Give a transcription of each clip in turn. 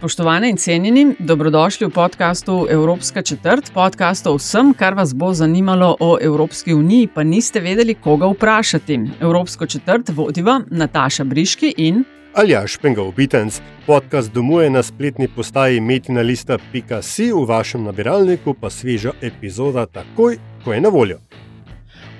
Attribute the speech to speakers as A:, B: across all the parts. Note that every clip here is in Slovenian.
A: Spoštovane in cenjeni, dobrodošli v podkastu Evropska četrt, podcast o vsem, kar vas bo zanimalo o Evropski uniji, pa niste vedeli, koga vprašati. Evropsko četrt vodiva Nataša Briški in
B: Aljaš Pengal Bitens. Podcast domuje na spletni postaji metinalista.si, v vašem nabiralniku pa sveža epizoda takoj, ko je na voljo.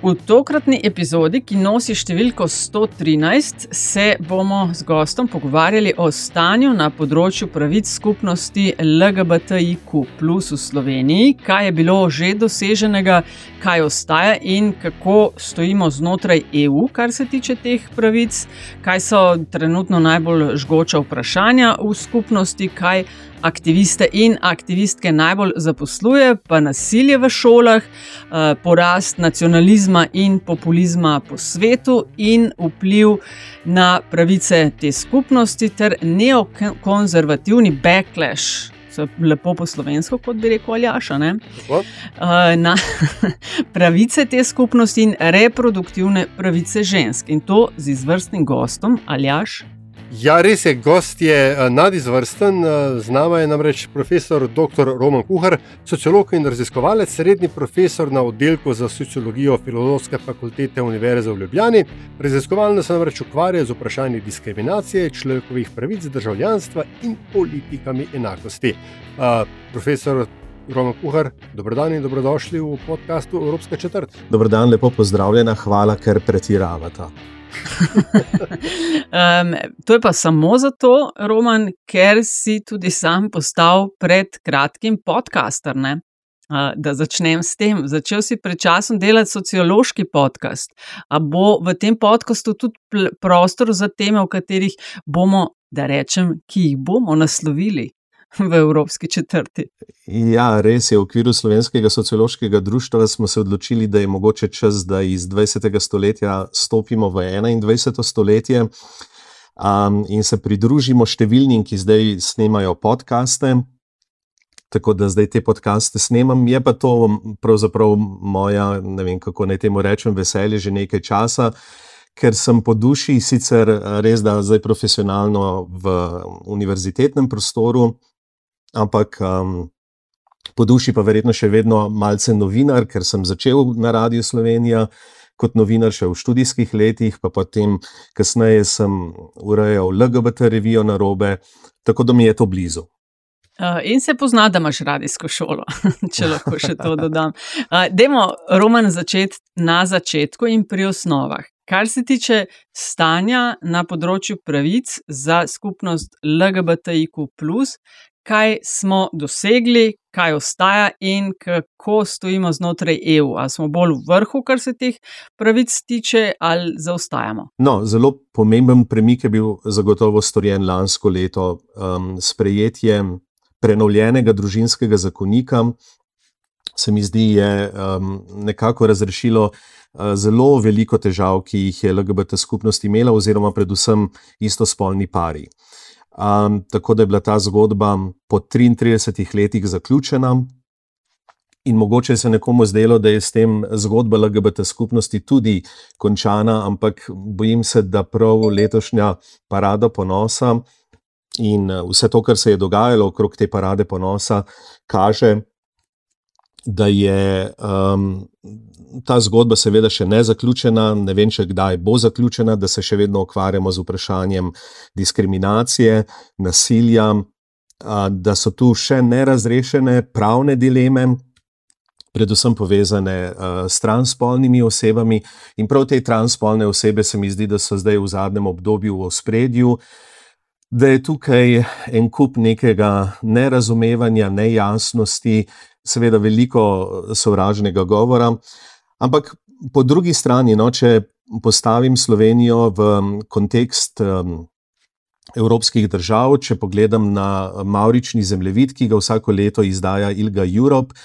A: V tokratni epizodi, ki nosi številko 113, se bomo z gostom pogovarjali o stanju na področju pravic skupnosti LGBTIQ v Sloveniji, kaj je bilo že doseženega, kaj ostaja in kako stojimo znotraj EU, kar se tiče teh pravic, kaj so trenutno najbolj žgoča vprašanja v skupnosti, kaj aktiviste in aktivistke najbolj zaposluje, pa nasilje v šolah, eh, porast nacionalizma in populizma po svetu in vpliv na pravice te skupnosti, ter neokonzervativni backlash. Lepo po slovensko, kot bi rekel Aljaša. Ne? Uh, na pravice te skupnosti in reproduktivne pravice žensk. In to z izvrstnim gostom, Aljaš.
B: Ja, res je, gost je eh, nadizvrsten, eh, z nami je namreč profesor dr. Roman Kuhar, sociolog in raziskovalec, srednji profesor na oddelku za sociologijo Filozofske fakultete Univerze v Ljubljani. Raziskovalno se namreč ukvarja z vprašanji diskriminacije, človekovih pravic, državljanstva in politikami enakosti. Uh, profesor Roman Kuhar, dobrodan in dobrodošli v podkastu Evropska četrt.
C: Dobrodan, lepo pozdravljena, hvala, ker pretiravata.
A: um, to je pa samo zato, Roman, ker si tudi sam postal pred kratkim podcaster. Ne? Uh, da začnem s tem. Začel si pred časom delati sociološki podcast. A bo v tem podkastu tudi prostor za teme, o katerih bomo, da rečem, ki jih bomo naslovili v Evropski četrti?
C: Ja, res je, v okviru slovenskega sociološkega društva smo se odločili, da je mogoče čas, da iz 20. stoletja stopimo v 21. stoletje um, in se pridružimo številnim, ki zdaj snemajo podkaste. Tako da zdaj te podcaste snemam, je pa to pravzaprav moja, ne vem kako naj temu rečem, veselje že nekaj časa, ker sem po duši sicer res da zdaj profesionalno v univerzitetnem prostoru, ampak um, po duši pa verjetno še vedno malce novinar, ker sem začel na Radiu Slovenija kot novinar še v študijskih letih, pa potem kasneje sem urejal LGBT revijo na robe, tako da mi je to blizu.
A: In se pozna, da imaš radijsko šolo, če lahko še to dodam. Demo, Roman, začeti na začetku in pri osnovah. Kar se tiče stanja na področju pravic za skupnost LGBTIQ, kaj smo dosegli, kaj ostaja in kako stojimo znotraj EU. Ali smo bolj v vrhu, kar se teh pravic tiče, ali zaostajamo?
C: No, zelo pomemben premik je bil zagotovo storjen lansko leto um, s prejetjem prenovljenega družinskega zakonika. Se mi zdi, je um, nekako razrešilo uh, zelo veliko težav, ki jih je LGBT skupnost imela, oziroma predvsem istospolni pari. Um, tako da je bila ta zgodba po 33 letih zaključena, in mogoče se nekomu zdelo, da je s tem zgodba LGBT skupnosti tudi končana, ampak bojim se, da prav letošnja parada ponosa in vse to, kar se je dogajalo okrog te parade ponosa, kaže. Da je um, ta zgodba, seveda, še ne zaključena, ne vem, če kdaj bo zaključena, da se še vedno ukvarjamo z vprašanjem diskriminacije, nasilja, a, da so tu še nerazrešene pravne dileme, predvsem povezane a, s transspolnimi osebami. In prav te transspolne osebe se mi zdi, da so zdaj v zadnjem obdobju v ospredju. Da je tukaj en kup nekega nerazumevanja, nejasnosti, seveda veliko sovražnega govora. Ampak po drugi strani, no, če postavim Slovenijo v kontekst um, evropskih držav. Če pogledam na maurični zemljevid, ki ga vsako leto izdaja Ilga Europe,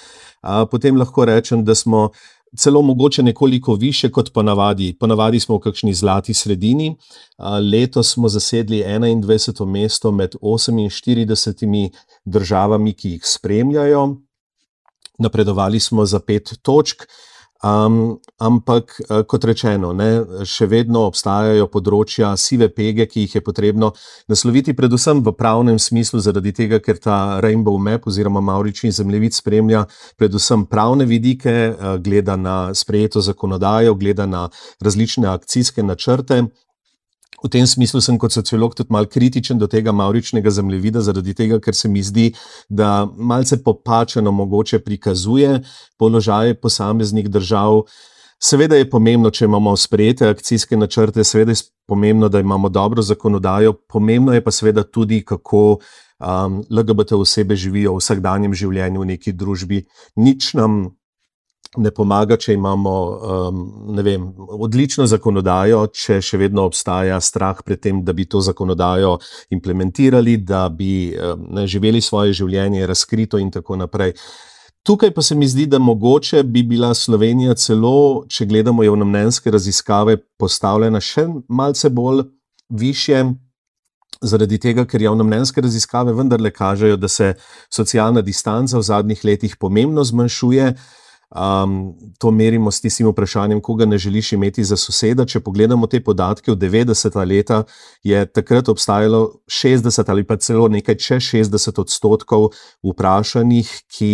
C: potem lahko rečem, da smo celo mogoče nekoliko više kot ponavadi. Ponavadi smo v kakšni zlati sredini. Letos smo zasedli 21. mesto med 48 državami, ki jih spremljajo. Napredovali smo za pet točk. Um, ampak, eh, kot rečeno, ne, še vedno obstajajo področja sive pege, ki jih je potrebno nasloviti, predvsem v pravnem smislu, zaradi tega, ker ta Rainbow Map oziroma Maurični zemljevid spremlja predvsem pravne vidike, eh, gleda na sprejeto zakonodajo, gleda na različne akcijske načrte, V tem smislu sem kot sociolog tudi malo kritičen do tega mauričnega zemljevida, zaradi tega, ker se mi zdi, da malce popačeno mogoče prikazuje položaje posameznih držav. Seveda je pomembno, če imamo sprejete akcijske načrte, seveda je pomembno, da imamo dobro zakonodajo, pomembno je pa seveda tudi, kako um, LGBT osebe živijo v vsakdanjem življenju v neki družbi. Nič nam ne pomaga, če imamo um, vem, odlično zakonodajo, če še vedno obstaja strah pred tem, da bi to zakonodajo implementirali, da bi um, ne, živeli svoje življenje razkrito in tako naprej. Tukaj pa se mi zdi, da mogoče bi bila Slovenija celo, če gledamo javnomnenjske raziskave, postavljena še malce bolj više. Zaradi tega, ker javnomnenjske raziskave vendarle kažejo, da se socialna distanca v zadnjih letih pomembno zmanjšuje, Um, to merimo s tistim vprašanjem, koga ne želiš imeti za soseda. Če pogledamo te podatke, v 90-ta leta je takrat obstajalo 60 ali pa celo nekaj čez 60 odstotkov vprašanih, ki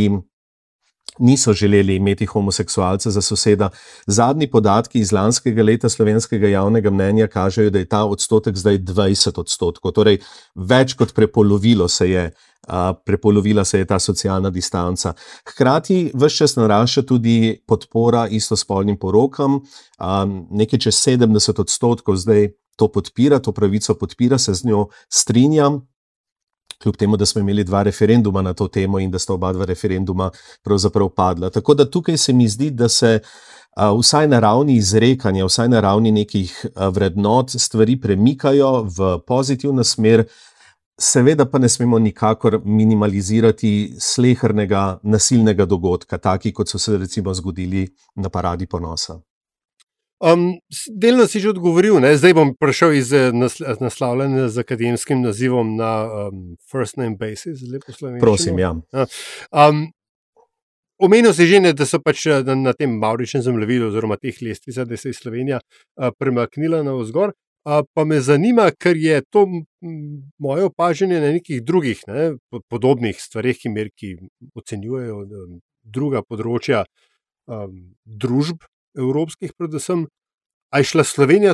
C: niso želeli imeti homoseksualca za soseda. Zadnji podatki iz lanskega leta slovenskega javnega mnenja kažejo, da je ta odstotek zdaj 20 odstotkov, torej več kot prepolovilo se je prepolovila se je ta socialna distanca. Hkrati vse čas narašča tudi podpora istospolnim porokam, nekaj čez 70 odstotkov zdaj to podpira, to pravico podpira, se z njo strinjam. Kljub temu, da smo imeli dva referenduma na to temo in da sta oba dva referenduma pravzaprav padla. Tako da tukaj se mi zdi, da se uh, vsaj na ravni izrekanja, vsaj na ravni nekih uh, vrednot, stvari premikajo v pozitivno smer, Seveda pa ne smemo nikakor minimalizirati slehrnega nasilnega dogodka, taki kot so se recimo zgodili na paradi ponosa.
B: Um, delno si že odgovoril, ne? zdaj bom prišel iz eh, naslavljanja z akademskim nazivom na um, First Name Basis, lepo slovenski.
C: Prosim, ja.
B: Um, omenil si že, ne, da so pač eh, na, na tem Mauričnem zemljevidu, oziroma teh lestvicah, da se je Slovenija uh, premaknila na vzgor. Pa me zanima, ker je to moje opažanje na nekih drugih ne, podobnih stvareh, ki merki ocenjujejo druga področja um, družb, evropskih, predvsem. Ali je šla Slovenija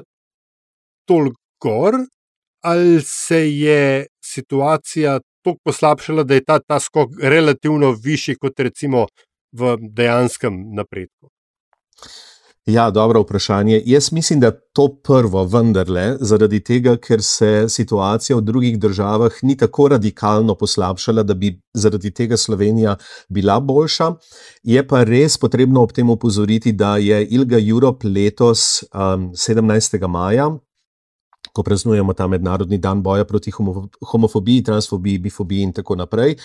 B: toliko gor, ali se je situacija tako poslabšala, da je ta, ta skok relativno višji kot recimo v dejanskem napredku?
C: Ja, dobro vprašanje. Jaz mislim, da to prvo vendarle, zaradi tega, ker se situacija v drugih državah ni tako radikalno poslabšala, da bi zaradi tega Slovenija bila boljša. Je pa res potrebno ob tem upozoriti, da je Ilga Europe letos um, 17. maja ko praznujemo ta mednarodni dan boja proti homofobiji, transfobiji, bifobiji in tako naprej,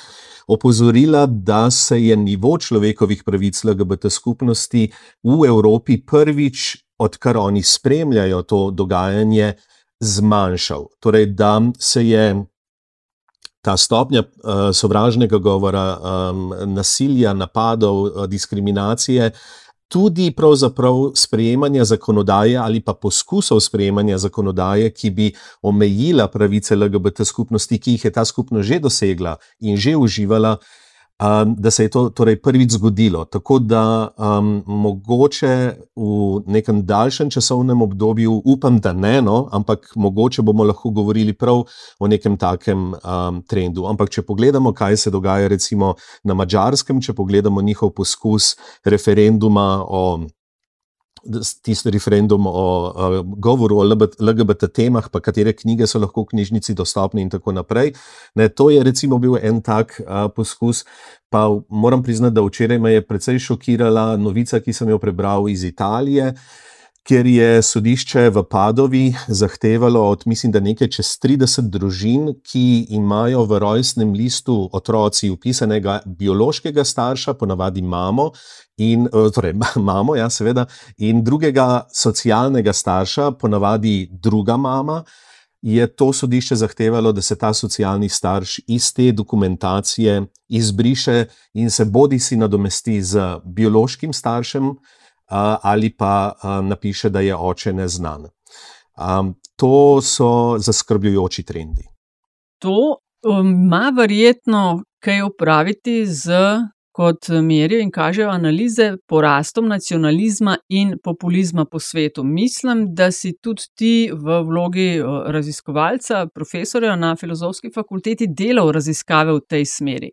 C: opozorila, da se je nivo človekovih pravic LGBT skupnosti v Evropi prvič, odkar oni spremljajo to dogajanje, zmanjšal. Torej, da se je. Ta stopnja uh, sovražnega govora, um, nasilja, napadov, uh, diskriminacije uh, tudi pravzaprav sprejemanja zakonodaje ali pa poskusov sprejemanja zakonodaje, ki bi omejila pravice LGBT skupnosti, ki jih je ta skupnost že dosegla in že uživala, um, da se je to torej prvič zgodilo. Tako da um, mogoče v nekem daljšem časovnem obdobju, upam, da ne, no, ampak mogoče bomo lahko govorili prav o nekem takem um, trendu. Ampak če pogledamo, kaj se dogaja recimo na Mačarskem, če pogledamo njihov poskus referenduma o tisti referendum o, o govoru o LGBT temah, pa katere knjige so lahko v knjižnici dostopne, in tako naprej. Ne, to je recimo bil en tak a, poskus. Pa moram priznati, da včeraj me je precej šokirala novica, ki sem jo prebral iz Italije. Ker je sodišče v Padovi zahtevalo od, mislim, da nekaj čez 30 družin, ki imajo v rojstnem listu otroci upisanega biološkega starša, ponavadi mamo, in, eh, torej, mamo, ja, seveda, in drugega socialnega starša, ponavadi druga mama, je to sodišče zahtevalo, da se ta socialni starš iz te dokumentacije izbriše in se bodi si nadomesti z biološkim staršem ali pa napiše, da je oče neznan. To so zaskrbljujoči trendi.
A: To um, ima verjetno kaj opraviti z kot merijo in kažejo analize, porastom nacionalizma in populizma po svetu. Mislim, da si tudi ti v vlogi raziskovalca, profesorja na filozofski fakulteti delal raziskave v tej smeri.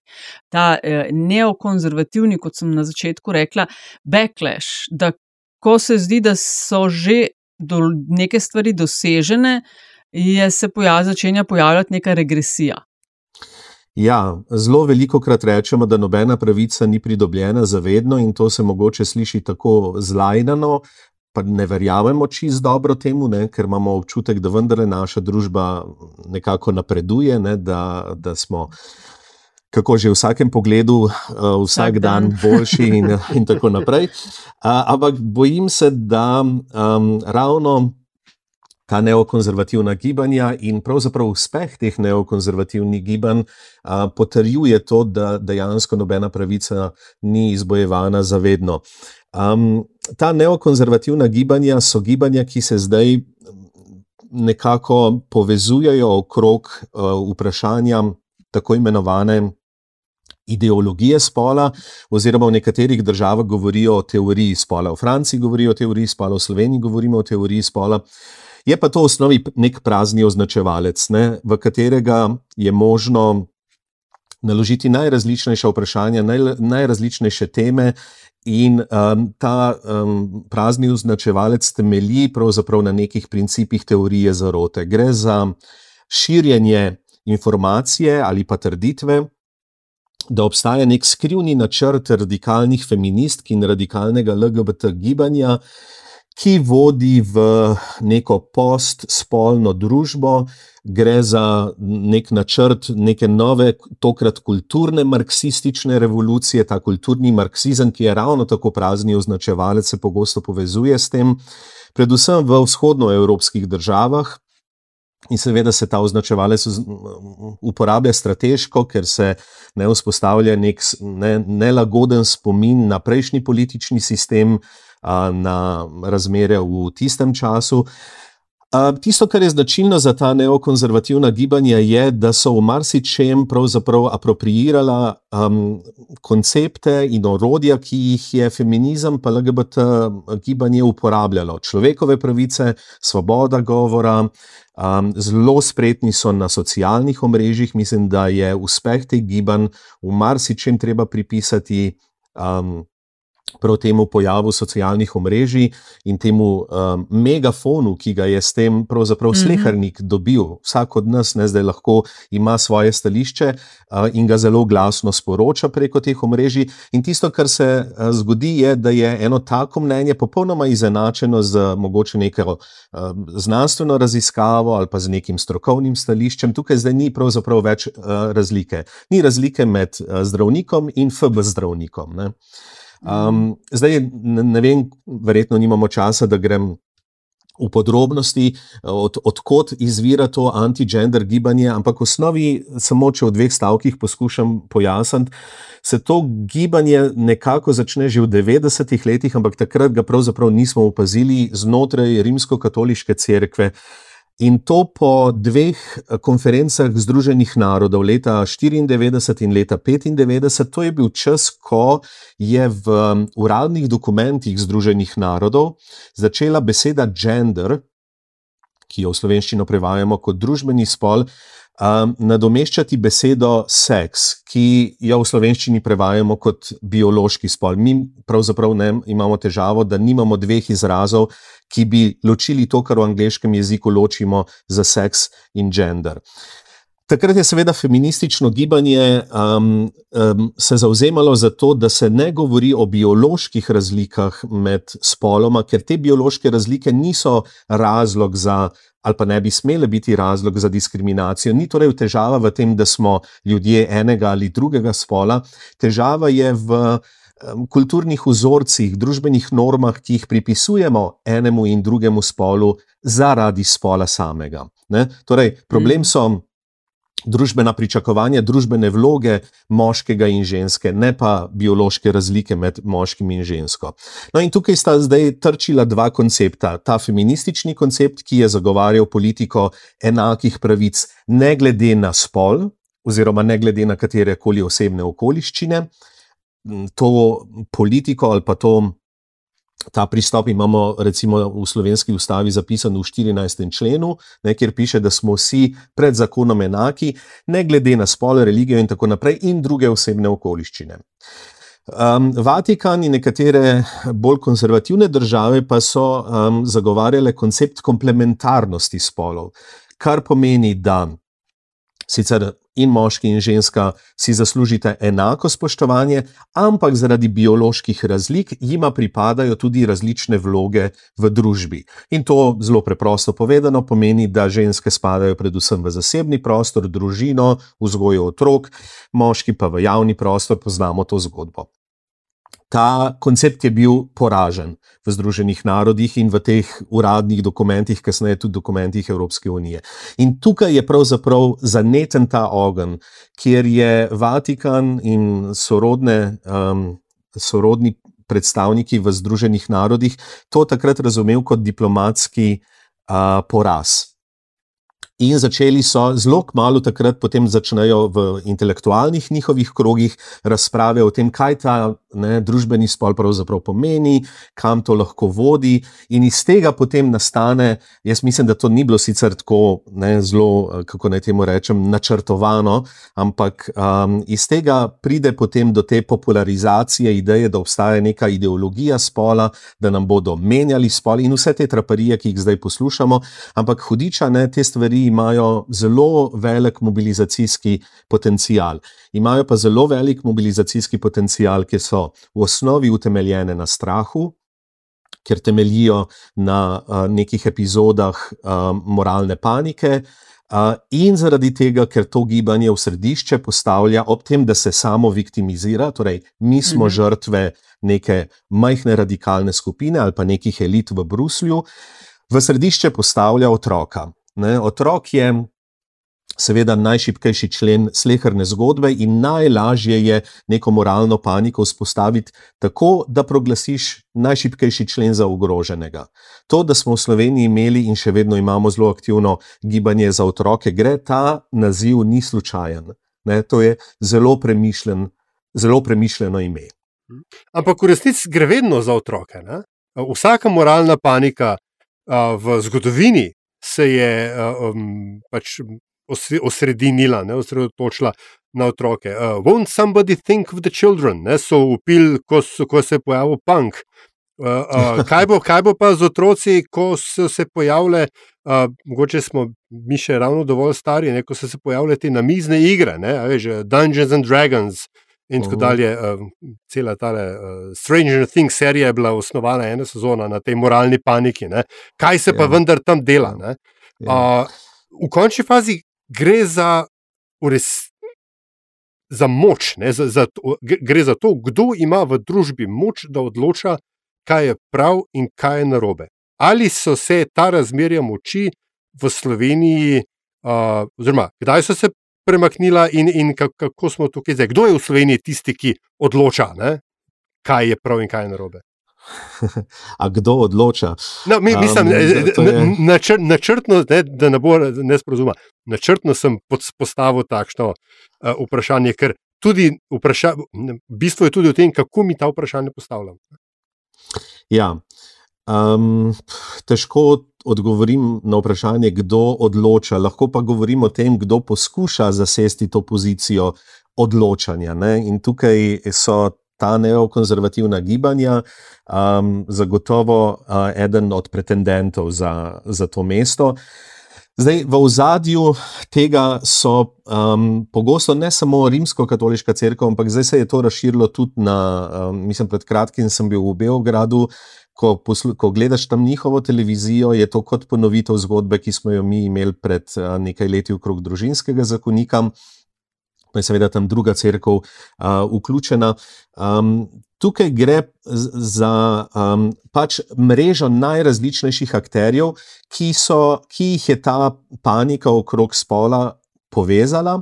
A: Ta eh, neokonzervativni, kot sem na začetku rekla, backlash, da ko se zdi, da so že neke stvari dosežene, je se pojav, začenja pojavljati neka regresija.
C: Ja, zelo veliko krat rečemo, da nobena pravica ni pridobljena zavedno in to se mogoče sliši tako zlajnano, pa ne verjamemo čist dobro temu, ne, ker imamo občutek, da vendarle naša družba nekako napreduje, ne, da, da smo kako že v vsakem pogledu, uh, vsak, vsak dan, dan boljši in, in tako naprej. Uh, ampak bojim se, da um, ravno ta neokonzervativna gibanja in pravzaprav uspeh teh neokonzervativnih gibanj a, potrjuje to, da dejansko nobena pravica ni izbojevana zavedno. Um, ta neokonzervativna gibanja so gibanja, ki se zdaj nekako povezujejo okrog uh, vprašanja tako imenovane. Ideologije spola, oziroma v nekaterih državah govorijo o teoriji spola, v Franciji govorijo o teoriji spola, v Sloveniji govorimo o teoriji spola. Uh, Je pa to v osnovi nek prazni označevalec, ne, v katerega je možno naložiti najrazličnejša vprašanja, naj, najrazličnejše teme, in um, ta um, prazni označevalec temelji pravzaprav na nekih principih teorije zarote. Gre za širjenje informacije ali pa trditve. Da obstaja nek skrivni načrt radikalnih feministk in radikalnega LGBT gibanja, ki vodi v neko postspolno družbo, gre za nek načrt neke nove, tokrat kulturne marksistične revolucije. Ta kulturni marksizem, ki je ravno tako prazni označevalec, se pogosto povezuje s tem, predvsem v vzhodnoevropskih državah. In seveda se ta označevalec uporablja strateško, ker se ne vzpostavlja nek ne, nelagoden spomin na prejšnji politični sistem, na razmere v tistem času. Tisto, kar je značilno za ta neokonzervativna gibanja, je, da so v marsičem pravzaprav apropriirala um, koncepte in orodja, ki jih je feminizem pa LGBT gibanje uporabljalo. Človekove pravice, svoboda govora, um, zelo spretni so na socialnih omrežjih. Mislim, da je uspeh teh gibanj v marsičem treba pripisati. Um, prav temu pojavu socialnih omrežij in temu um, megafonu, ki ga je s tem pravzaprav mhm. slehrnik dobil. Vsak od nas ne zdaj lahko ima svoje stališče uh, in ga zelo glasno sporoča preko teh omrežij. In tisto, kar se uh, zgodi, je, da je eno tako mnenje popolnoma izenačeno z mogoče neko uh, znanstveno raziskavo ali pa z nekim strokovnim stališčem. Tukaj zdaj ni pravzaprav več uh, razlike. Ni razlike med uh, zdravnikom in FB zdravnikom. Ne? Um, zdaj, ne, ne vem, verjetno nimamo časa, da grem v podrobnosti, od, odkot izvira to anti-gender gibanje, ampak v osnovi, samo če v dveh stavkih poskušam pojasniti, se to gibanje nekako začne že v 90-ih letih, ampak takrat ga pravzaprav nismo opazili znotraj rimsko-katoliške cerkve. In to po dveh eh, konferencah Združenih narodov, leta 1994 in leta 1995, to je bil čas, ko je v um, uradnih dokumentih Združenih narodov začela beseda gender, ki jo v slovenščino prevajamo kot družbeni spol, um, nadomeščati besedo seks, ki jo v slovenščini prevajamo kot biološki spol. Mi pravzaprav ne imamo težavo, da nimamo dveh izrazov, ki bi ločili to, kar v angleškem jeziku ločimo za seks in gender. Takrat je seveda feministično gibanje um, um, se zauzemalo za to, da se ne govori o bioloških razlikah med spoloma, ker te biološke razlike niso razlog za, ali pa ne bi smele biti razlog za diskriminacijo. Ni torej težava v tem, da smo ljudje enega ali drugega spola, težava je v um, kulturnih vzorcih, družbenih normah, ki jih pripisujemo enemu in drugemu spolu zaradi spola samega. Ne? Torej, problem so družbena pričakovanja, družbene vloge moškega in ženske, ne pa biološke razlike med moškim in žensko. No, in tukaj sta zdaj trčila dva koncepta. Ta feministični koncept, ki je zagovarjal politiko enakih pravic, ne glede na spol, oziroma ne glede na katere koli osebne okoliščine. To politiko ali pa to Ta pristop imamo recimo v slovenski ustavi zapisan v 14. členu, ne, kjer piše, da smo vsi pred zakonom enaki, ne glede na spol, religijo in tako naprej, in druge osebne okoliščine. Um, Vatikan in nekatere bolj konzervativne države pa so um, zagovarjale koncept komplementarnosti spolov, kar pomeni, da sicer in moški in ženska si zaslužite enako spoštovanje, ampak zaradi bioloških razlik jima pripadajo tudi različne vloge v družbi. In to zelo preprosto povedano pomeni, da ženske spadajo predvsem v zasebni prostor, družino, vzgojo otrok, moški pa v javni prostor, poznamo to zgodbo. Ta koncept je bil poražen v Združenih narodih in v teh uradnih dokumentih, kasneje tudi dokumentih Evropske unije. In tukaj je pravzaprav zaneten ta ogen, kjer je Vatikan in sorodne, um, sorodni predstavniki v Združenih narodih to takrat razumel kot diplomatski uh, poraz. In začeli so zelo malo takrat, potem začnejo v intelektualnih njihovih krogih razprave o tem, kaj ta ne, družbeni spol pravzaprav pomeni, kam to lahko vodi. In iz tega potem nastane, jaz mislim, da to ni bilo sicer tako ne, zelo, kako naj temu rečem, načrtovano, ampak um, iz tega pride potem do te popularizacije ideje, da obstaja neka ideologija spola, da nam bodo menjali spol in vse te traparije, ki jih zdaj poslušamo. Ampak hudiča ne te stvari imajo zelo velik mobilizacijski potencial. Imajo pa zelo velik mobilizacijski potencial, ki so v osnovi utemeljene na strahu. Ker temeljijo na uh, nekih epizodah uh, moralne panike, uh, in zaradi tega, ker to gibanje v središče postavlja, ob tem, da se samo viktimizira, torej mi smo mhm. žrtve neke majhne radikalne skupine ali pa nekih elit v Bruslju, v središče postavlja otroka. Ne, otrok je seveda najšipkejši člen sleherne zgodbe in najlažje je neko moralno paniko vzpostaviti tako, da proglasiš najšipkejši člen za ogroženega. To, da smo v Sloveniji imeli in še vedno imamo zelo aktivno gibanje za otroke, gre ta naziv ni slučajen. Ne, to je zelo, premišljen, zelo premišljeno ime.
B: Ampak v resnici gre vedno za otroke. Ne? Vsaka moralna panika v zgodovini se je um, pač osredinila, ne, osredotočila na otroke. Uh, won't somebody think of the children? Ne, so upili, ko, ko se je pojavil punk. Uh, uh, kaj, bo, kaj bo pa z otroci, ko so se pojavile, uh, mogoče smo mi še ravno dovolj stari, ne, ko so se pojavile te namizne igre, ne, veš, Dungeons and Dragons, uh, in tako dalje. Uh, cela ta uh, Stranger Things serija je bila osnovana ena sezona na tej moralni paniki. Ne? Kaj se pa ja. vendar tam dela? Uh, v končni fazi gre za, res, za moč, za, za to, gre za to, kdo ima v družbi moč, da odloča, kaj je prav in kaj je narobe. Ali so se ta razmerja moči v Sloveniji, uh, oziroma kdaj so se premaknila in, in kako smo tukaj zdaj. Kdo je v Sloveniji tisti, ki odloča, ne? kaj je prav in kaj je narobe?
C: A kdo odloča?
B: No, mi, mislim, um, je... načr, načrtno, ne, da ne bo nesporazuma, načrtno sem postavil takšno uh, vprašanje, ker tudi vpraša, bistvo je tudi v tem, kako mi ta vprašanje postavljamo.
C: Ja, um, težko odgovorim na vprašanje, kdo odloča, lahko pa govorim o tem, kdo poskuša zasesti to pozicijo odločanja. Ne? In tukaj so ta neokonzervativna gibanja um, zagotovo uh, eden od pretendentov za, za to mesto. Zdaj, v ozadju tega so um, pogosto ne samo rimsko-katoliška crkva, ampak zdaj se je to razširilo tudi na, um, mislim, pred kratkim sem bil v Beogradu. Ko, poslu, ko gledaš tam njihovo televizijo, je to kot ponovitev zgodbe, ki smo jo mi imeli pred uh, nekaj leti okrog družinskega zakonika. Pa je seveda tam druga crkva uh, vključena. Um, tukaj gre za um, pač mrežo najrazličnejših akterjev, ki, so, ki jih je ta panika okrog spola povezala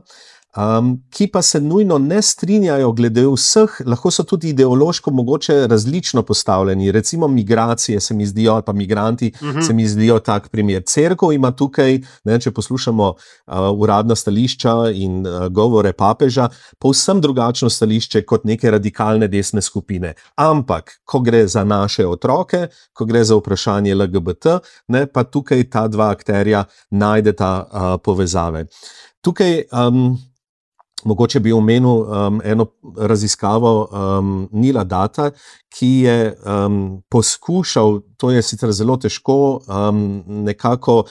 C: um, ki pa se nujno ne strinjajo glede vseh, lahko so tudi ideološko mogoče različno postavljeni. Recimo migracije se mi zdijo, ali pa migranti uh mhm. -huh. se mi zdijo tak primer. Cerkev ima tukaj, ne, če poslušamo uh, uradna stališča in uh, govore papeža, povsem drugačno stališče kot neke radikalne desne skupine. Ampak, ko gre za naše otroke, ko gre za vprašanje LGBT, ne, pa tukaj ta dva akterja najdeta uh, povezave. Tukaj um, Mogoče bi omenil um, eno raziskavo um, Nila Data, ki je um, poskušal, to je sicer zelo težko, um, nekako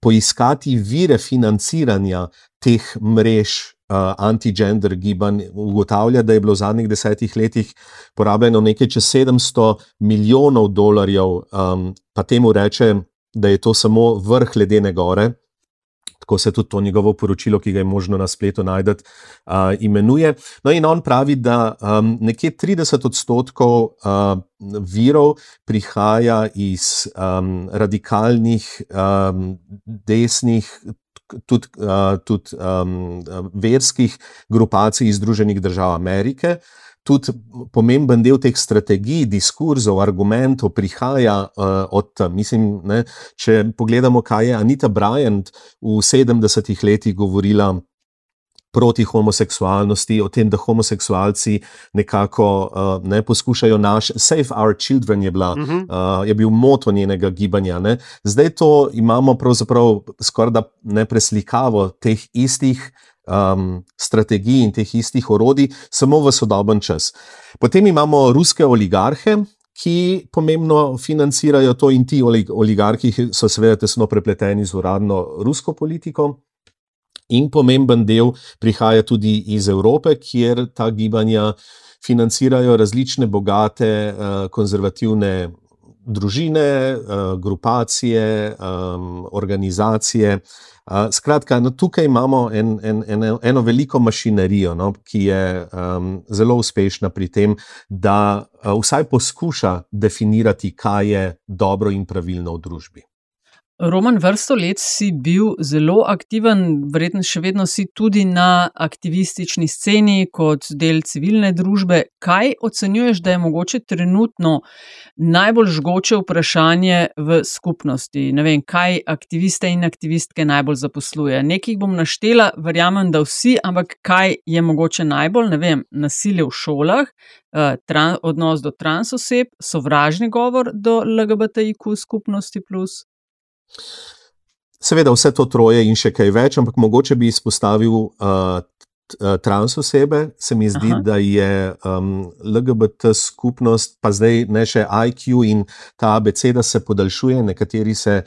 C: poiskati vire financiranja teh mrež. Uh, Anti-gender gibanj ugotavlja, da je bilo v zadnjih desetih letih porabljeno nekaj čez 700 milijonov dolarjev, um, pa temu reče, da je to samo vrh ledene gore, tako se tudi to njegovo poročilo, ki ga je možno na spletu najti, uh, imenuje. No, in on pravi, da um, nekje 30 odstotkov uh, virov prihaja iz um, radikalnih, um, desnih. Tudi, uh, tudi um, verskih grupacij iz Združenih držav Amerike, uh, tudi pomemben del teh strategij, diskurzov, argumentov prihaja uh, od tam. Mislim, ne, če pogledamo, kaj je Anita Bryant v 70-ih letih govorila. Proti homoseksualnosti, o tem, da homoseksualci nekako uh, ne poskušajo naš, save our children, je, bila, uh -huh. uh, je bil moto njenega gibanja. Ne. Zdaj to imamo pravzaprav skoraj da ne preslikavo teh istih um, strategij in teh istih orodij, samo v sodoben čas. Potem imamo ruske oligarhe. Ki pomembno financirajo to, in ti oligarhi so seveda tesno prepleteni z uradno rusko politiko. In pomemben del prihaja tudi iz Evrope, kjer ta gibanja financirajo različne bogate, uh, konzervativne družine, uh, grupacije, um, organizacije. Skratka, no, tukaj imamo en, en, en, eno veliko mašinerijo, no, ki je um, zelo uspešna pri tem, da uh, vsaj poskuša definirati, kaj je dobro in pravilno v družbi.
A: Roman, vrsto let si bil zelo aktiven, verjetno še vedno si tudi na aktivistični sceni kot del civilne družbe. Kaj ocenjuješ, da je mogoče trenutno najbolj žgoče vprašanje v skupnosti? Ne vem, kaj aktiviste in aktivistke najbolj zaposluje. Nekaj bom naštela, verjamem, da vsi, ampak kaj je mogoče najbolj, ne vem, nasilje v šolah, eh, odnos do transoseb, sovražni govor do LGBTIQ skupnosti.
C: Seveda, vse to troje in še kaj več, ampak mogoče bi izpostavil uh, trans osebe. Se mi zdi, Aha. da je um, LGBT skupnost, pa zdaj ne še IQ in ta ABC, da se podaljšuje, nekateri se.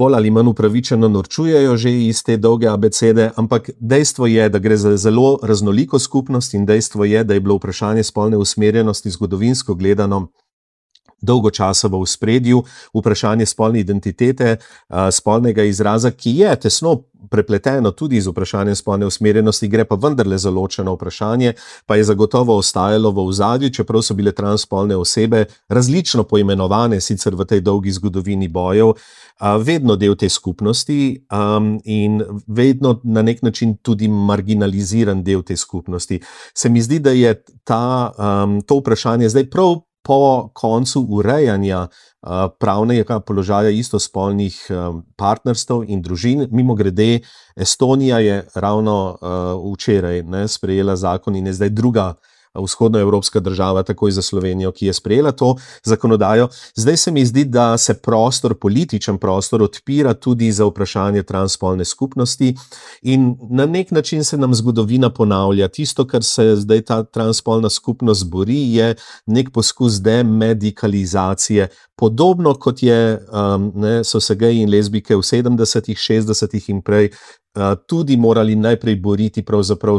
C: Bolj ali manj upravičeno norčujejo že iz te dolge abecede, ampak dejstvo je, da gre za zelo raznoliko skupnost, in dejstvo je, da je bilo vprašanje spolne usmerjenosti zgodovinsko gledano dolgo časa v spredju, vprašanje spolne identitete, spolnega izraza, ki je tesno prepleteno tudi z vprašanjem spolne usmerjenosti, gre pa vendarle za ločeno vprašanje, pa je zagotovo ostajalo v ozadju, čeprav so bile transspolne osebe različno poimenovane, sicer v tej dolgi zgodovini bojev. Vedno del te skupnosti um, in vedno na nek način tudi marginaliziran del te skupnosti. Se mi zdi, da je ta, um, to vprašanje zdaj prav po koncu urejanja uh, pravnega položaja istospolnih um, partnerstv in družin. Mimo grede, Estonija je ravno uh, včeraj ne, sprejela zakon in je zdaj druga vzhodnoevropska država, takoj za Slovenijo, ki je sprejela to zakonodajo. Zdaj se mi zdi, da se prostor, političen prostor, odpira tudi za vprašanje transspolne skupnosti, in na nek način se nam zgodovina ponavlja. Tisto, kar se zdaj ta transspolna skupnost bori, je nek poskus demedikalizacije. Podobno kot je, um, ne, so se geji in lezbike v 70-ih, 60-ih in prej tudi morali najprej boriti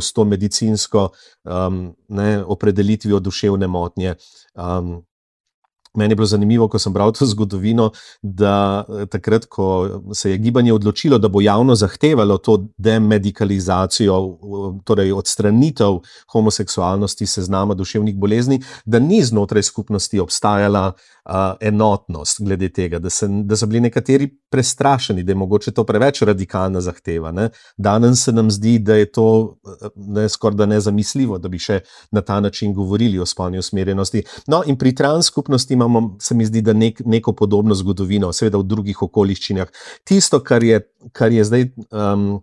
C: s to medicinsko um, ne, opredelitvijo duševne motnje. Um, Meni je bilo zanimivo, ko sem bral to zgodovino, da eh, takrat, ko se je gibanje odločilo, da bo javno zahtevalo to demedikalizacijo, torej odstranitev homoseksualnosti, seznama duševnih bolezni, da ni znotraj skupnosti obstajala enotnost glede tega, da, se, da so bili nekateri prestrašeni, da je mogoče to preveč radikalna zahteva. Ne? Danes se nam zdi, da je to ne, skoraj da nezamisljivo, da bi še na ta način govorili o spolni usmerjenosti. No, in pri transskupnosti imamo, se mi zdi, da nek, neko podobno zgodovino, seveda v drugih okoliščinah. Tisto, kar je, kar je zdaj. Um,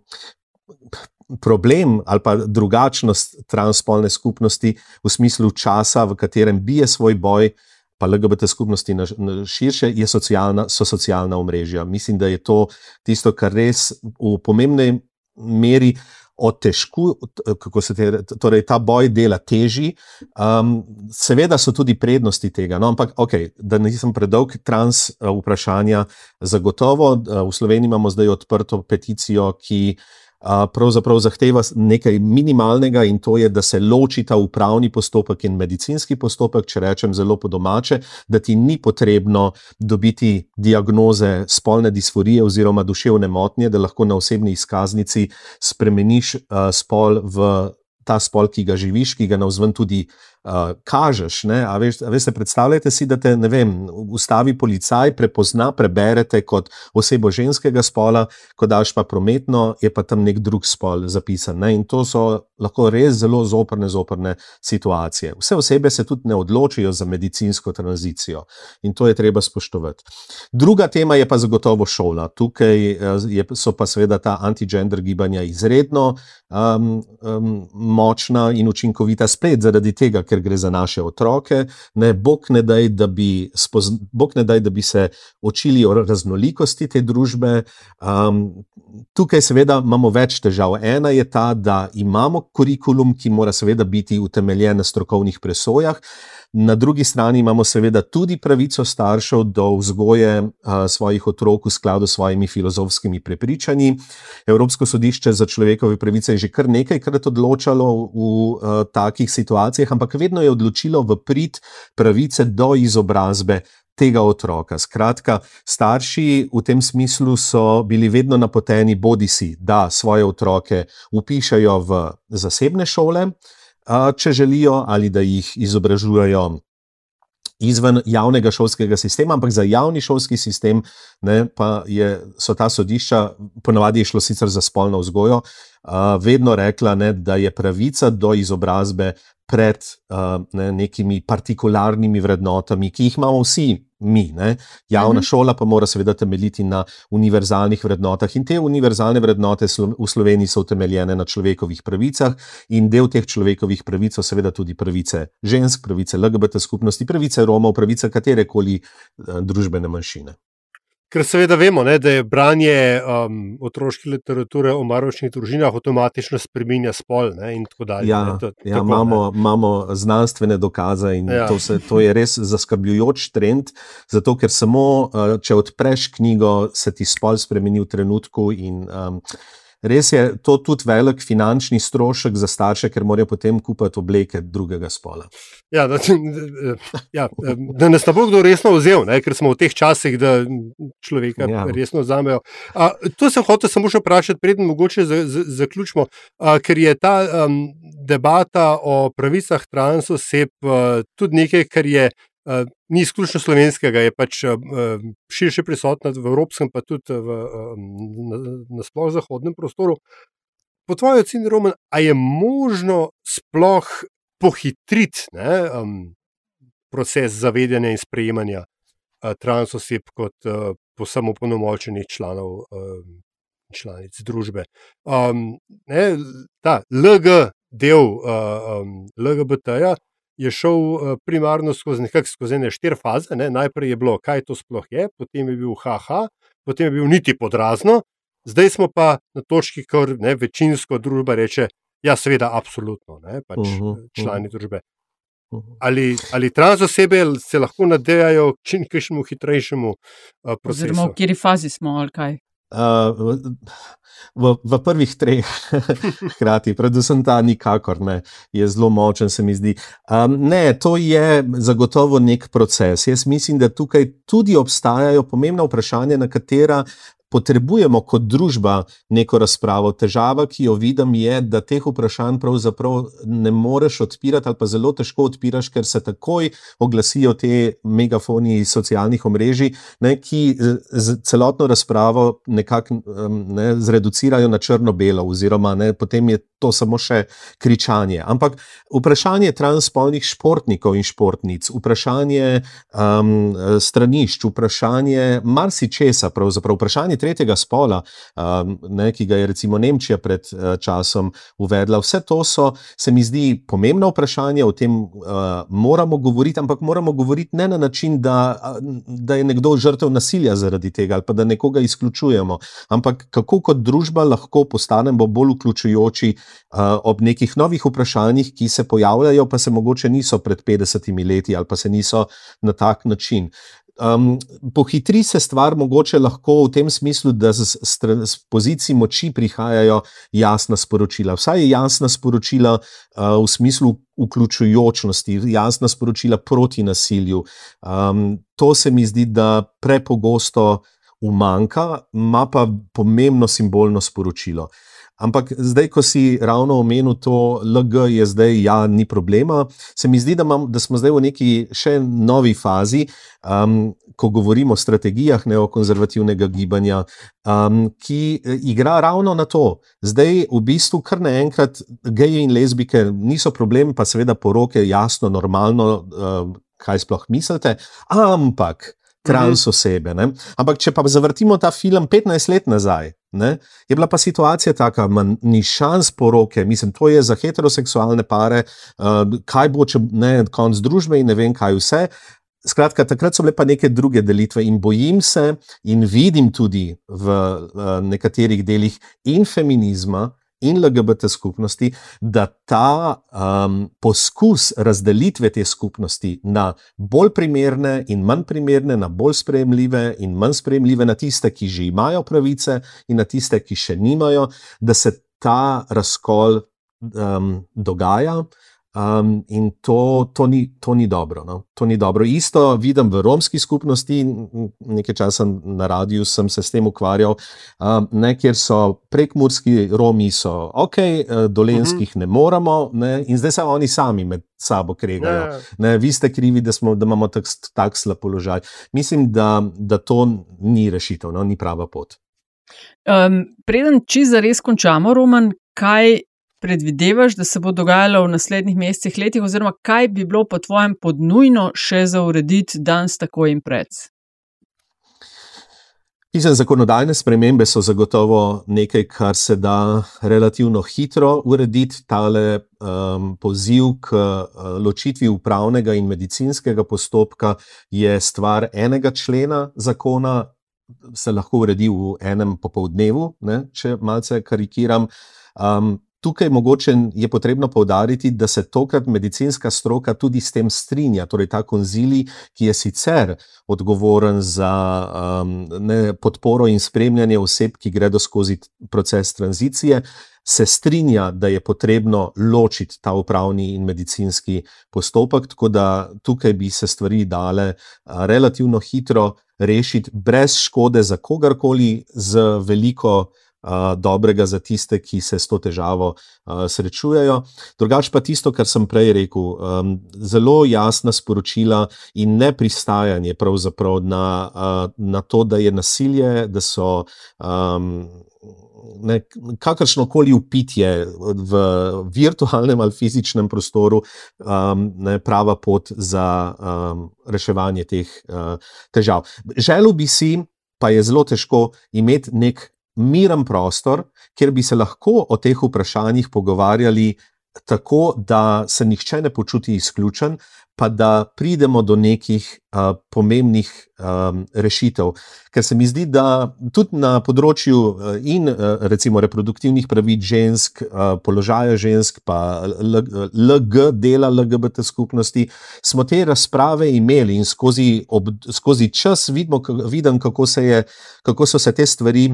C: Problem ali pa drugačnost transspolne skupnosti v smislu časa, v katerem bije svoj boj, pa LGBT skupnosti na, na širše, socialna, so socialna omrežja. Mislim, da je to tisto, kar res v pomembnej meri otežku, kako se te, torej ta boj dela teži. Um, seveda so tudi prednosti tega, no, ampak okay, da nisem predolg trans uh, vprašanja, zagotovo uh, v Sloveniji imamo zdaj odprto peticijo, ki pravzaprav zahteva nekaj minimalnega in to je, da se ločita upravni postopek in medicinski postopek, če rečem zelo po domače, da ti ni potrebno dobiti diagnoze spolne disforije oziroma duševne motnje, da lahko na osebni izkaznici spremeniš uh, spol v ta spol, ki ga živiš, ki ga navzven tudi uh, kažeš. A veš, a veste, predstavljajte si, da te vem, ustavi policaj, prepozna, preberete kot osebo ženskega spola, ko daš pa prometno, je pa tam nek drug spol zapisan. Ne? In to so lahko res zelo zoprne, zoprne situacije. Vse osebe se tudi ne odločijo za medicinsko tranzicijo in to je treba spoštovati. Druga tema je pa zagotovo šola. Tukaj je, so pa seveda ta anti-gender gibanja izredno um, um, močna in učinkovita, spet zaradi tega, ker gre za naše otroke. Ne, Bog, ne daj, bi spozna, Bog ne daj, da bi se učili o raznolikosti te družbe. Um, tukaj, seveda, imamo več težav. Ena je ta, da imamo kurikulum, ki mora seveda biti utemeljen na strokovnih presojah. Na drugi strani imamo seveda tudi pravico staršev do vzgoje a, svojih otrok v skladu s svojimi filozofskimi prepričanji. Evropsko sodišče za človekove pravice je že kar nekajkrat odločalo v a, takih situacijah, ampak vedno je odločilo v prid pravice do izobrazbe. Tega otroka. Skratka, starši v tem smislu so bili vedno napoteni, bodi si, da svoje otroke upišajo v zasebne šole, če želijo, ali da jih izobražujejo izven javnega šolskega sistema, ampak za javni šolski sistem ne, je, so ta sodišča, ponavadi je šlo sicer za spolno vzgojo, vedno rekla, ne, da je pravica do izobrazbe pred uh, ne, nekimi partikularnimi vrednotami, ki jih imamo vsi mi. Ne. Javna mhm. šola pa mora seveda temeljiti na univerzalnih vrednotah in te univerzalne vrednote v Sloveniji so utemeljene na človekovih pravicah in del teh človekovih pravic so seveda tudi pravice žensk, pravice LGBT skupnosti, pravice Romov, pravice katerekoli uh, družbene manjšine.
B: Ker seveda vemo, ne, da je branje um, otroške literature o maročnih družinah avtomatično spremenja spol. Ne, dalje,
C: ja,
B: to,
C: ja, tako, imamo, imamo znanstvene dokaze in ja. to, se, to je res zaskrbljujoč trend. Zato, ker samo, uh, če odpreš knjigo, se ti spol spremeni v trenutku. In, um, Res je to tudi velik finančni strošek za starše, ker morajo potem kupiti obleke drugega spola.
B: Ja, da, ja, da nas ne bo kdo resno vzel, ne, ker smo v teh časih, da človeka ja. resno vzamejo. A, to sem hotel samo še vprašati, preden mogoče za, za, zaključimo, a, ker je ta um, debata o pravicah transoseb tudi nekaj, kar je uh, ni izključno slovenskega, je pač uh, širše prisotna v evropskem, pa tudi v nasplošnem na zahodnem prostoru. Po tvoji oceni, Roman, a je možno sploh pohitriti um, proces zavedanja in sprejemanja uh, transoseb kot uh, posebno polnomočenih članov? Um, Članic družbe. Um, ne, ta LG, del uh, um, LGBT-ja je šel uh, primarno skozi nekakšne skozi ne štiri faze. Ne? Najprej je bilo, kaj to sploh je, potem je bil haha, potem je bil niti podrazno, zdaj smo pa na točki, kjer ne, večinsko družba reče, ja, seveda, absolutno, ne, pač uh -huh, člani uh -huh. družbe. Ali, ali trans osebe se lahko nadejajo k čim hitrejšemu uh, procesu?
A: Oziroma, v kateri fazi smo ali kaj?
C: Uh, v, v prvih treh, hkrati, predvsem ta nikakor ne, je zelo močen, se mi zdi. Um, ne, to je zagotovo nek proces. Jaz mislim, da tukaj tudi obstajajo pomembna vprašanja, na katera potrebujemo kot družba neko razpravo. Težava, ki jo vidim, je, da teh vprašanj pravzaprav ne moreš odpirati, ali pa zelo težko odpiraš, ker se takoj oglasijo te megafoni socialnih omrežij, ne, ki celotno razpravo nekako ne, zreducirajo na črno-belo, oziroma ne, potem je to samo še kričanje. Ampak vprašanje transpolnih športnikov in športnic, vprašanje um, stranišč, vprašanje marsičesa, pravzaprav vprašanje tretjega spola, um, ne, ki ga je recimo Nemčija pred uh, časom uvedla. Vse to so, se mi zdi, pomembna vprašanja, o tem uh, moramo govoriti, ampak moramo govoriti ne na način, da, da je nekdo žrtev nasilja zaradi tega ali pa da nekoga izključujemo, ampak kako kot družba lahko postanemo bolj vključujoči uh, ob nekih novih vprašanjih, ki se pojavljajo, pa se mogoče niso pred 50 leti ali pa se niso na tak način. Um, pohitri se stvar mogoče lahko v tem smislu, da z, z, z pozicij moči prihajajo jasna sporočila. Vsaj jasna sporočila uh, v smislu vključujočnosti, jasna sporočila proti nasilju. Um, to se mi zdi, da prepogosto umanka, ima pa pomembno simbolno sporočilo. Ampak zdaj, ko si ravno omenil to, LG je zdaj, ja, ni problema. Se mi zdi, da, mam, da smo zdaj v neki še novi fazi, um, ko govorimo o strategijah neokonzervativnega gibanja, um, ki e, igra ravno na to. Zdaj, v bistvu, kar naenkrat geji in lezbike niso problem, pa seveda poroke, jasno, normalno, uh, kaj sploh mislite, ampak trans osebe. Ne? Ampak, če pa zavrtimo ta film 15 let nazaj, Ne? Je bila pa situacija taka, da ni šans poroke, mislim, to je za heteroseksualne pare, uh, kaj bo, če ne konc družbe in ne vem, kaj vse. Skratka, takrat so bile pa neke druge delitve in bojim se in vidim tudi v uh, nekaterih delih in feminizma, in LGBT skupnosti, da ta um, poskus razdelitve te skupnosti na bolj primerne in manj primerne, na bolj sprejemljive in manj sprejemljive, na tiste, ki že imajo pravice, in na tiste, ki še nimajo, da se ta razkol um, dogaja. Um, in to, to, ni, to, ni dobro, no? to ni dobro. Isto vidim v romski skupnosti, nekaj časa na radiju sem se s tem ukvarjal, um, ne, kjer so prekmurski Romi, so ok, eh, dolenskih uh -huh. ne moramo, ne, in zdaj se oni sami med sabo kregajo. Yeah. Ja, ja. Ne, vi ste krivi, da, smo, da imamo tak, tak slab položaj. Mislim, da, da to ni rešitev, no? ni prava pot.
A: Um, preden čisto zares končamo, Roman, kaj predvidevaš, da se bo dogajalo v naslednjih mesecih, letih, oziroma kaj bi bilo po tvojem podnujno še za urediti danes tako in pred?
C: Mislim, zakonodajne spremembe so zagotovo nekaj, kar se da relativno hitro urediti. Tale um, poziv k uh, ločitvi upravnega in medicinskega postopka je stvar enega člena zakona, se lahko uredi v enem popoldnevu, ne, če malce karikiram. Um, Tukaj mogoče je potrebno povdariti, da se tokrat medicinska stroka tudi s tem strinja, torej ta konzili, ki je sicer odgovoren za um, ne, podporo in spremljanje oseb, ki gredo skozi proces tranzicije, se strinja, da je potrebno ločiti ta upravni in medicinski postopek, tako da tukaj bi se stvari dale relativno hitro rešiti, brez škode za kogarkoli, z veliko dobrega za tiste, ki se s to težavo srečujejo. Drugač pa tisto, kar sem prej rekel, um, zelo jasna sporočila in ne pristajanje na, uh, na to, da je nasilje, da so. Um, Kakršno koli upitje v virtualnem ali fizičnem prostoru um, je prava pot za um, reševanje teh uh, težav. Želel bi si, pa je zelo težko imeti nek miren prostor, kjer bi se lahko o teh vprašanjih pogovarjali tako, da se nihče ne počuti izključen, pa da pridemo do nekih uh, pomembnih um, rešitev. Ker se mi zdi, da tudi na področju in recimo reproduktivnih pravic žensk, uh, položaja žensk, pa LG dela LGBT skupnosti, smo te razprave imeli in skozi, ob, skozi čas vidimo, vidim, kako, se je, kako so se te stvari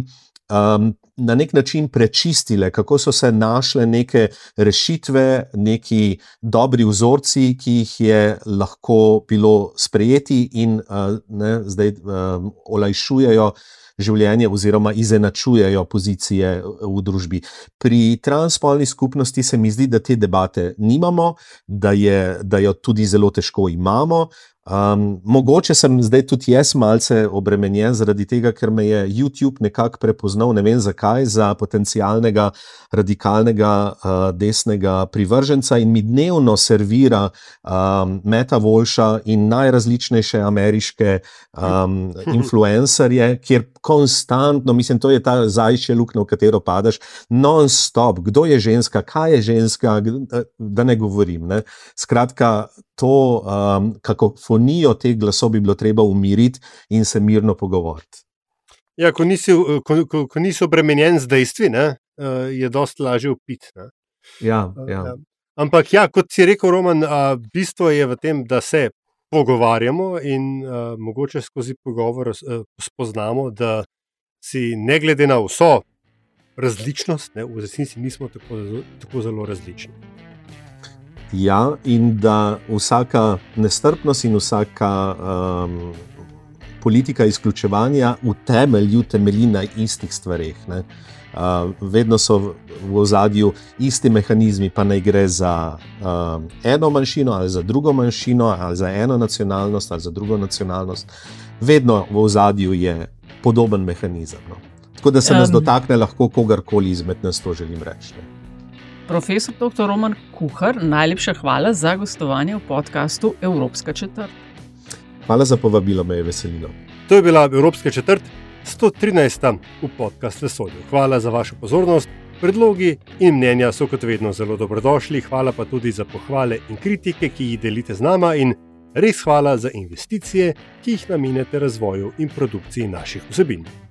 C: um, na nek način prečistile, kako so se našle neke rešitve, neki dobri vzorci, ki jih je lahko bilo sprejeti in uh, ne, zdaj um, olajšujejo. Življenje, oziroma izenačujejo pozicije v družbi. Pri transspolni skupnosti se mi zdi, da te debate nimamo, da, je, da jo tudi zelo težko imamo, Um, mogoče sem zdaj tudi jaz malce obremenjen zaradi tega, ker me je YouTube nekako prepoznal, ne vem zakaj, za potencialnega radikalnega uh, desnega privrženca in mi dnevno servira um, Meta Volša in najrazličnejše ameriške um, influencerje, kjer konstantno, mislim, to je ta zajčja luknja, v katero padeš, non-stop, kdo je ženska, kaj je ženska, da ne govorim. Ne? Skratka, to um, kakofonijo teh glasov bi bilo treba umiriti in se mirno pogovoriti.
B: Ja, ko, nisi, ko, ko, ko nisi obremenjen z dejstvi, ne, uh, je dosta lažje upiti.
C: Ja, ja. Uh,
B: ampak, ja, kot si rekel, Roman, uh, bistvo je v tem, da se pogovarjamo in uh, mogoče skozi pogovor spoznamo, da si ne glede na vso različnost, ne, v resnici nismo tako, tako zelo različni.
C: Ja, in da vsaka nestrpnost in vsaka um, politika izključevanja v temelju temelji na istih stvareh. Uh, vedno so v ozadju isti mehanizmi, pa naj gre za uh, eno manjšino ali za drugo manjšino, ali za eno nacionalnost ali za drugo nacionalnost. Vedno v ozadju je podoben mehanizem. No. Tako da se nas um, dotakne lahko kogarkoli izmed nas, to želim reči. Ne.
A: Profesor dr. Roman Kuhar, najlepša hvala za gostovanje v podkastu Evropska četrt.
C: Hvala za povabilo, me je veselilo.
B: To je bila Evropska četrt, 113. v podkastu Vesolju. Hvala za vašo pozornost. Predlogi in mnenja so kot vedno zelo dobrodošli, hvala pa tudi za pohvale in kritike, ki jih delite z nama, in res hvala za investicije, ki jih namenjate razvoju in produkciji naših vsebin.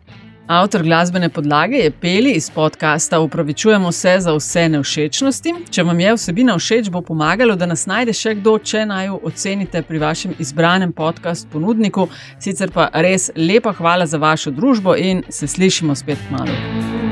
A: Avtor glasbene podlage je Peli iz podcasta Upravičujemo se za vse nevšečnosti. Če vam je vsebina všeč, bo pomagalo, da nas najde še kdo, če naj jo ocenite pri vašem izbranem podkastu ponudniku. Sicer pa res lepa hvala za vašo družbo in se slišimo spet malo.